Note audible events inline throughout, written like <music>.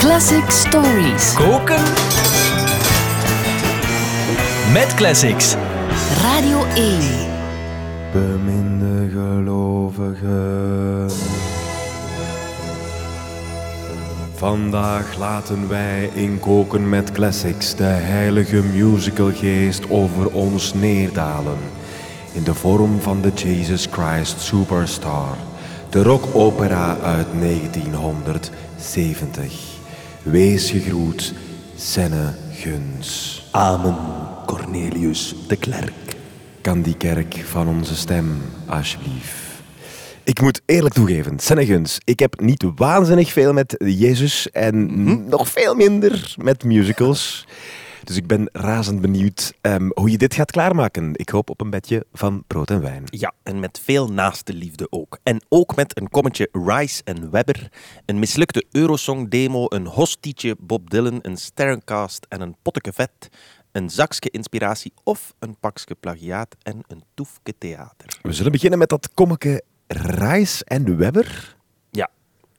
Classic Stories. Koken met classics. Radio 1. Beminde gelovigen. Vandaag laten wij in Koken met Classics de heilige musicalgeest over ons neerdalen. In de vorm van de Jesus Christ Superstar. De rockopera uit 1970. Wees gegroet, Senne Guns. Amen, Cornelius de Klerk. Kan die kerk van onze stem, alsjeblieft. Ik moet eerlijk toegeven, Senneguns, ik heb niet waanzinnig veel met Jezus en nog veel minder met musicals. Dus ik ben razend benieuwd ehm, hoe je dit gaat klaarmaken. Ik hoop op een bedje van brood en wijn. Ja, en met veel naaste liefde ook. En ook met een kommetje Rice en Webber, een mislukte Eurosong-demo, een hostietje Bob Dylan, een sterrencast en een potteke vet, een zakske inspiratie of een pakske plagiaat en een toefke theater. We zullen beginnen met dat kommeke Rice en Webber.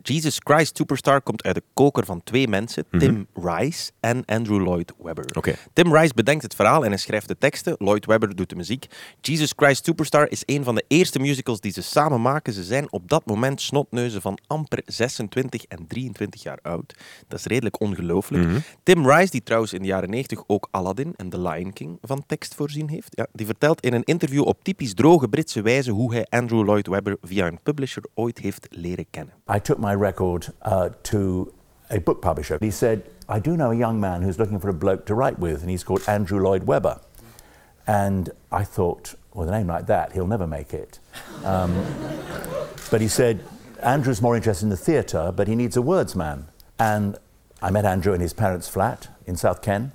Jesus Christ Superstar komt uit de koker van twee mensen, Tim Rice en Andrew Lloyd Webber. Oké. Tim Rice bedenkt het verhaal en hij schrijft de teksten. Lloyd Webber doet de muziek. Jesus Christ Superstar is een van de eerste musicals die ze samen maken. Ze zijn op dat moment snotneuzen van amper 26 en 23 jaar oud. Dat is redelijk ongelooflijk. Tim Rice, die trouwens in de jaren 90 ook Aladdin en The Lion King van tekst voorzien heeft, ja, die vertelt in een interview op typisch droge Britse wijze hoe hij Andrew Lloyd Webber via een publisher ooit heeft leren kennen. I took my record uh, to a book publisher. He said, I do know a young man who's looking for a bloke to write with, and he's called Andrew Lloyd Webber. And I thought, with a name like that, he'll never make it. Um, <laughs> but he said, Andrew's more interested in the theatre, but he needs a words man. And I met Andrew in his parents' flat in South Ken.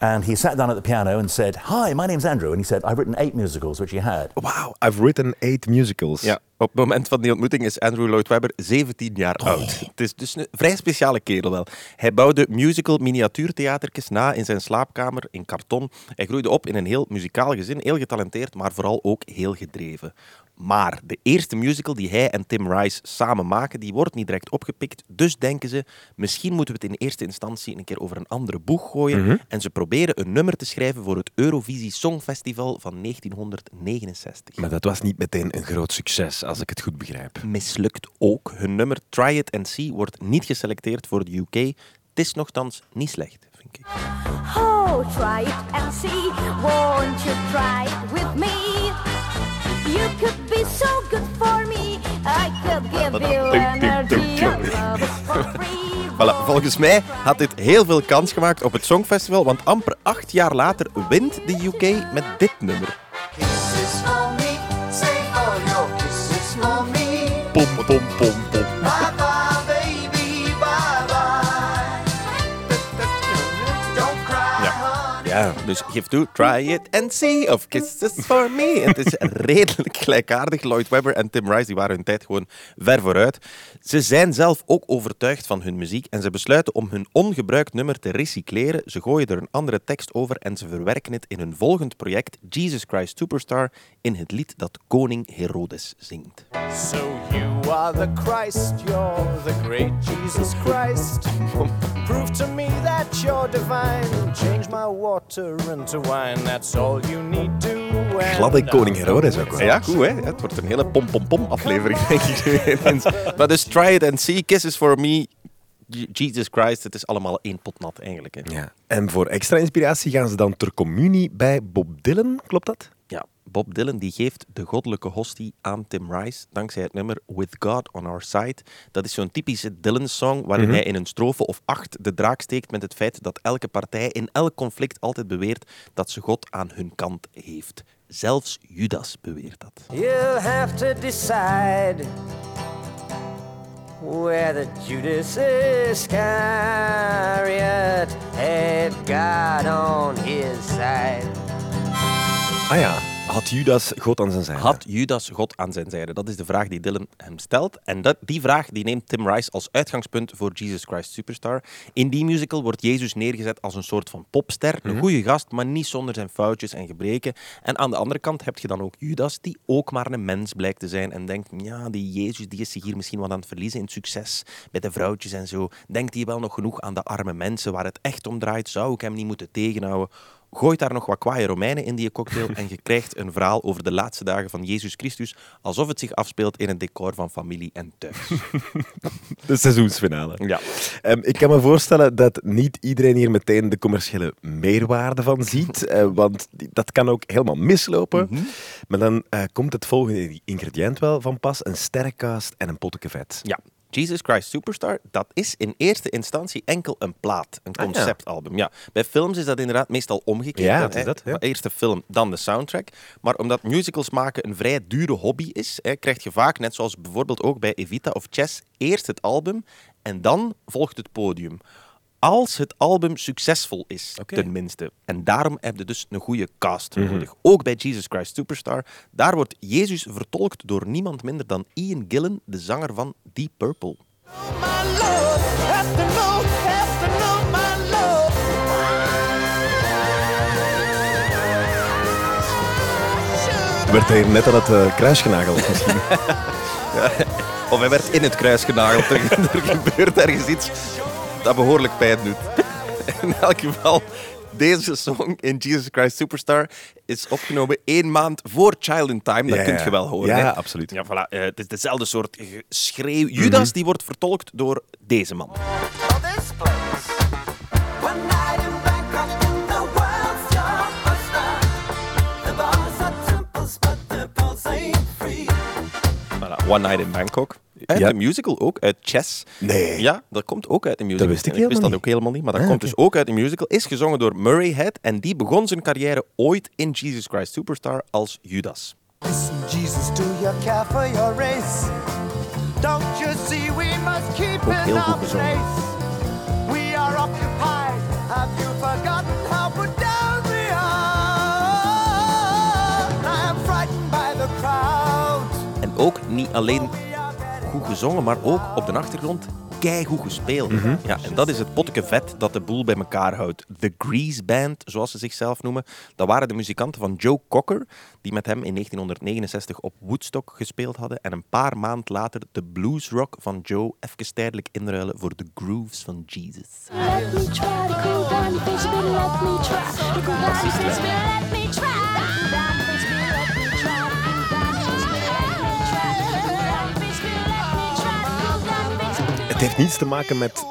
And he sat down at the piano and said, Hi, my name's Andrew. And he said, I've written eight musicals, which he had. Wow, I've written eight musicals. Ja, op het moment van die ontmoeting is Andrew Lloyd Webber 17 jaar oud. Het is dus een vrij speciale kerel wel. Hij bouwde musical miniatuurtheatertjes na in zijn slaapkamer in karton. Hij groeide op in een heel muzikaal gezin, heel getalenteerd, maar vooral ook heel gedreven. Maar de eerste musical die hij en Tim Rice samen maken, die wordt niet direct opgepikt. Dus denken ze, misschien moeten we het in eerste instantie een keer over een andere boeg gooien. En ze proberen een nummer te schrijven voor het Eurovisie Songfestival van 1969 Maar dat was niet meteen een groot succes, als ik het goed begrijp. mislukt ook. Hun nummer Try It and See wordt niet geselecteerd voor de UK. Het is nogthans niet slecht, vind ik. Oh, try it and see. Won't you try it with me? You could be so good for me. I could give you energy and love for free. <laughs> Voilà, volgens mij had dit heel veel kans gemaakt op het Songfestival, want amper acht jaar later wint de UK met dit nummer. Me. Pom, Ja, dus geef toe, try it and see of kisses for me. Het is redelijk gelijkaardig. Lloyd Webber en Tim Rice die waren hun tijd gewoon ver vooruit. Ze zijn zelf ook overtuigd van hun muziek en ze besluiten om hun ongebruikt nummer te recycleren. Ze gooien er een andere tekst over en ze verwerken het in hun volgend project Jesus Christ Superstar in het lied dat koning Herodes zingt. So you are the Christ, you're the great Jesus Christ. Prove to me that you're divine. Change my water into wine, that's all you need to. Gladde koning Herodes ook wel. Ja, goed hè. Het wordt een hele pom-pom-pom aflevering, denk ik. maar dus try it and see, kisses for me, Je- Jesus Christ, het is allemaal één pot nat eigenlijk. Hè. Ja. En voor extra inspiratie gaan ze dan ter communie bij Bob Dylan, klopt dat? Bob Dylan die geeft de goddelijke hostie aan Tim Rice dankzij het nummer With God on Our Side. Dat is zo'n typische Dylan-song waarin hij in een strofe of acht de draak steekt met het feit dat elke partij in elk conflict altijd beweert dat ze God aan hun kant heeft. Zelfs Judas beweert dat. You'll have to decide whether Judas Iscariot had God on his side. Ah ja, Had Judas God aan zijn zijde? Had Judas God aan zijn zijde? Dat is de vraag die Dylan hem stelt. En dat, die vraag die neemt Tim Rice als uitgangspunt voor Jesus Christ Superstar. In die musical wordt Jezus neergezet als een soort van popster. Een goede gast, maar niet zonder zijn foutjes en gebreken. En aan de andere kant heb je dan ook Judas, die ook maar een mens blijkt te zijn. En denkt, ja, die Jezus die is zich hier misschien wat aan het verliezen in het succes. Bij de vrouwtjes en zo. Denkt hij wel nog genoeg aan de arme mensen waar het echt om draait? Zou ik hem niet moeten tegenhouden? Gooit daar nog wat kwaaie Romeinen in die cocktail en je krijgt een verhaal over de laatste dagen van Jezus Christus, alsof het zich afspeelt in een decor van familie en thuis. <laughs> De seizoensfinale. Ja. Ehm, ik kan me voorstellen dat niet iedereen hier meteen de commerciële meerwaarde van ziet, <laughs> eh, want dat kan ook helemaal mislopen. Mhm. Maar dan eh, komt het volgende ingrediënt wel van pas, een sterrenkaast en een potje vet. Ja, Jesus Christ Superstar, dat is in eerste instantie enkel een plaat, een Ah, ja. conceptalbum. ja. Bij films is dat inderdaad meestal omgekeerd. Ja, hè. het is dat, ja. Eerst de film, dan de soundtrack. Maar omdat musicals maken een vrij dure hobby is, hè, krijg je vaak, net zoals bijvoorbeeld ook bij Evita of Chess, eerst het album en dan volgt het podium. Als het album succesvol is, tenminste. En daarom heb je dus een goede cast Mhm. nodig. Ook bij Jesus Christ Superstar. Daar wordt Jezus vertolkt door niemand minder dan Ian Gillan, de zanger van Deep Purple. Werd hij net aan het eh, kruis genageld misschien? <laughs> Of hij werd in het kruis genageld. Er <laughs> gebeurt ergens iets dat behoorlijk pijn doet. <laughs> In elk geval, deze song in Jesus Christ Superstar is opgenomen één maand voor Child in Time. Dat Ja, kun ja. je wel horen. Ja, hè? absoluut. Ja, voilà. Eh, het is dezelfde soort schreeuw. Judas die wordt vertolkt door deze man. Voilà. One Night in Bangkok. Uit Ja. de musical ook, uit Chess. Nee. Ja, dat komt ook uit de musical. wist ik En wist helemaal dat niet. ook helemaal niet, maar dat Ah, komt oké. dus ook uit de musical. Is gezongen door Murray Head en die begon zijn carrière ooit in Jesus Christ Superstar als Judas. Listen, Jesus, do you care for your race? Don't you see we must keep Ook in heel our place? We are occupied. Have you forgotten how put down we are? I am frightened by the crowd. En ook niet alleen goed gezongen, maar ook op de achtergrond keigoed gespeeld. Mhm. ja, en dat is het potje vet dat de boel bij elkaar houdt. The Grease Band, zoals ze zichzelf noemen, dat waren de muzikanten van Joe Cocker, die met hem in 1969 op Woodstock gespeeld hadden en een paar maand later de bluesrock van Joe even tijdelijk inruilen voor de grooves van Jesus. Let me try to cool down Het heeft niets te maken met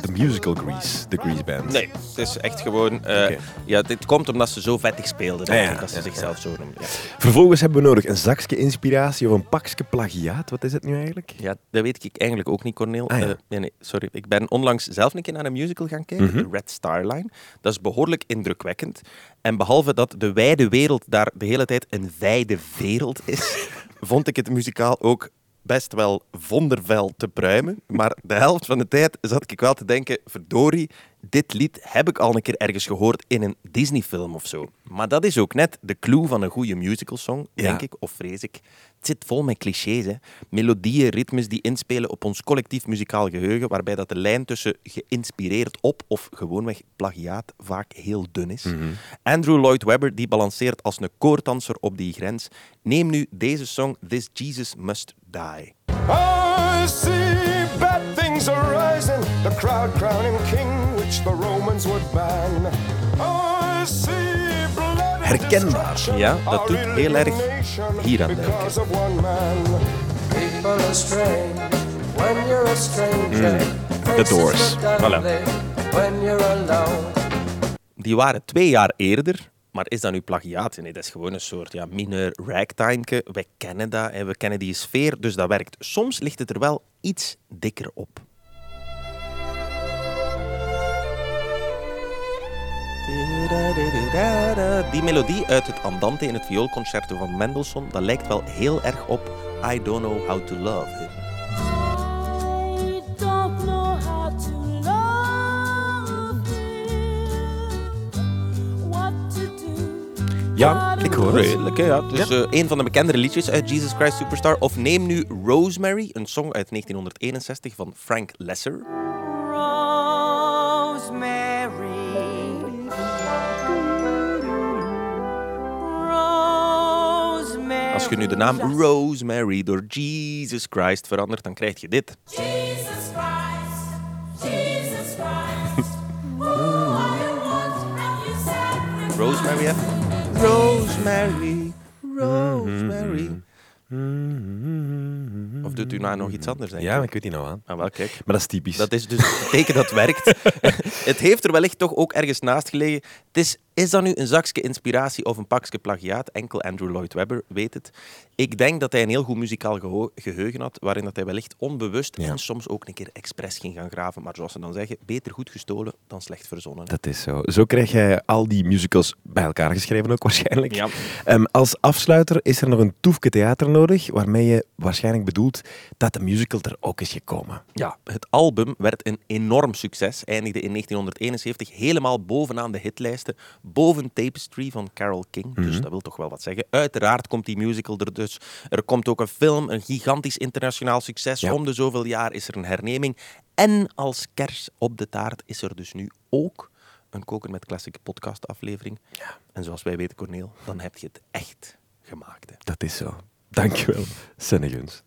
de musical Grease, de Grease Band. Nee, het is echt gewoon... Oké. ja, dit komt omdat ze zo vettig speelden, Ja, als ze ja, zichzelf zo noemen. Ja. Vervolgens hebben we nodig een zakje inspiratie of een pakje plagiaat. Wat is het nu eigenlijk? Ja, dat weet ik eigenlijk ook niet, Corneel. Ah. Eh, nee, nee, sorry. Ik ben onlangs zelf een keer naar een musical gaan kijken, Mhm. de Red Star Line. Dat is behoorlijk indrukwekkend. En behalve dat de wijde wereld daar de hele tijd een wijde wereld is, <laughs> vond ik het muzikaal ook best wel vondervel te pruimen. Maar de helft van de tijd zat ik wel te denken, verdorie, dit lied heb ik al een keer ergens gehoord in een Disney-film of zo. Maar dat is ook net de clue van een goede musicalsong, Ja. denk ik, of vrees ik. Het zit vol met clichés, hè. melodieën, ritmes die inspelen op ons collectief muzikaal geheugen, waarbij dat de lijn tussen geïnspireerd op of gewoonweg plagiaat vaak heel dun is. Andrew Lloyd Webber die balanceert als een koordanser op die grens. Neem nu deze song This Jesus Must Die. I see bad things arising, the crowd crowning king, which the Romans would ban. I see blood and Herkenbaar. Ja, dat doet heel erg hier aan denken. stranger. The Doors. Voilà. Die waren twee jaar eerder, maar is dat nu plagiaat? Nee, dat is gewoon een soort ja, mineur ragtimeke. Wij kennen dat en we kennen die sfeer, dus dat werkt. Soms ligt het er wel iets dikker op. Die melodie uit het Andante in het vioolconcerto van Mendelssohn, dat lijkt wel heel erg op I Don't Know How to Love Him. I don't know how to love him. What to do? Ja, ik hoor het. Redelijk, ja. Dus eh, een van de bekendere liedjes uit Jesus Christ Superstar. Of neem nu Rosemary, een song uit 1961 van Frank Lesser. Als je nu de naam Rosemary door Jesus Christ verandert, dan krijg je dit. Jesus Christ, Jesus Christ. <laughs> Rosemary, hè? Rosemary, Rosemary. Of doet u nou nog iets anders, denk Ja, maar ik? ik weet niet nou aan. Ah, wel, kijk. Maar dat is typisch. Dat is dus het teken dat werkt. <laughs> het heeft er wellicht toch ook ergens naast gelegen. Het is, is dat nu een zakje inspiratie of een pakje plagiaat? Enkel Andrew Lloyd Webber weet het. Ik denk dat hij een heel goed muzikaal geho- geheugen had, waarin dat hij wellicht onbewust Ja. en soms ook een keer expres ging gaan graven. Maar zoals ze dan zeggen, beter goed gestolen dan slecht verzonnen. Dat is zo. Zo krijg jij al die musicals bij elkaar geschreven ook waarschijnlijk. Ja. Ehm, als afsluiter is er nog een toefke theater nodig, waarmee je waarschijnlijk bedoelt dat de musical er ook is gekomen. Ja, het album werd een enorm succes. Eindigde in 1971 helemaal bovenaan de hitlijsten. Boven Tapestry van Carole King. Dus dat wil toch wel wat zeggen. Uiteraard komt die musical er dus. Er komt ook een film, een gigantisch internationaal succes. Ja. Om de zoveel jaar is er een herneming. En als kers op de taart is er dus nu ook een Koken met Classic podcast aflevering. En zoals wij weten, Corneel, dan heb je het echt gemaakt. Hè. Dat is zo. Dankjewel, Senneguns.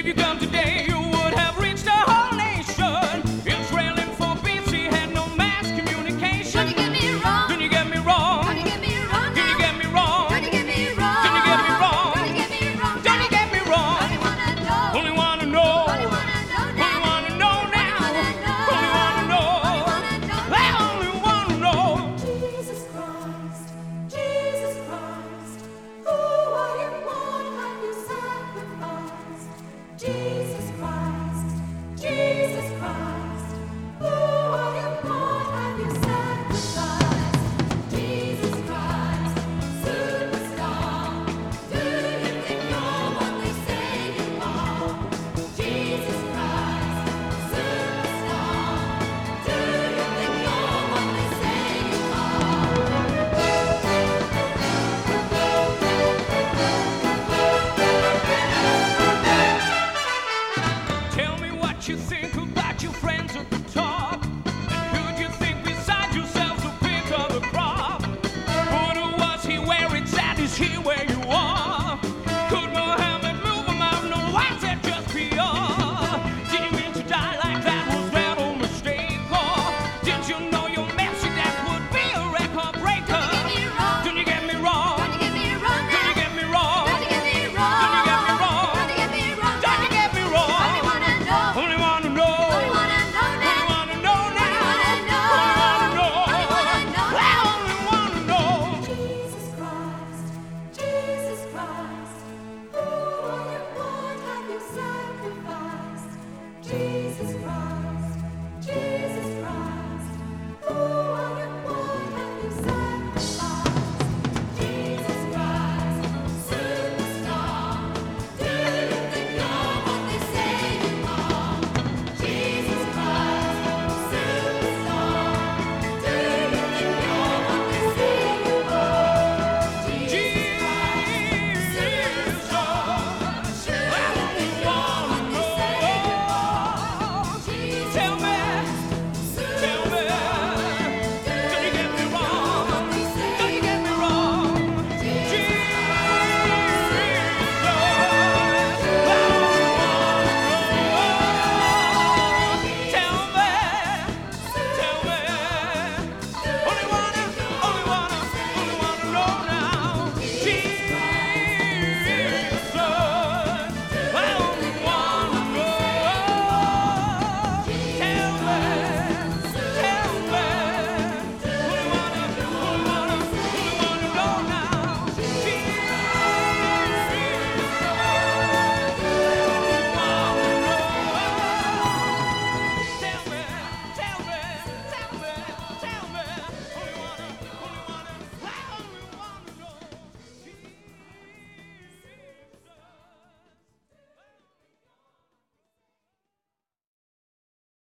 If you come today,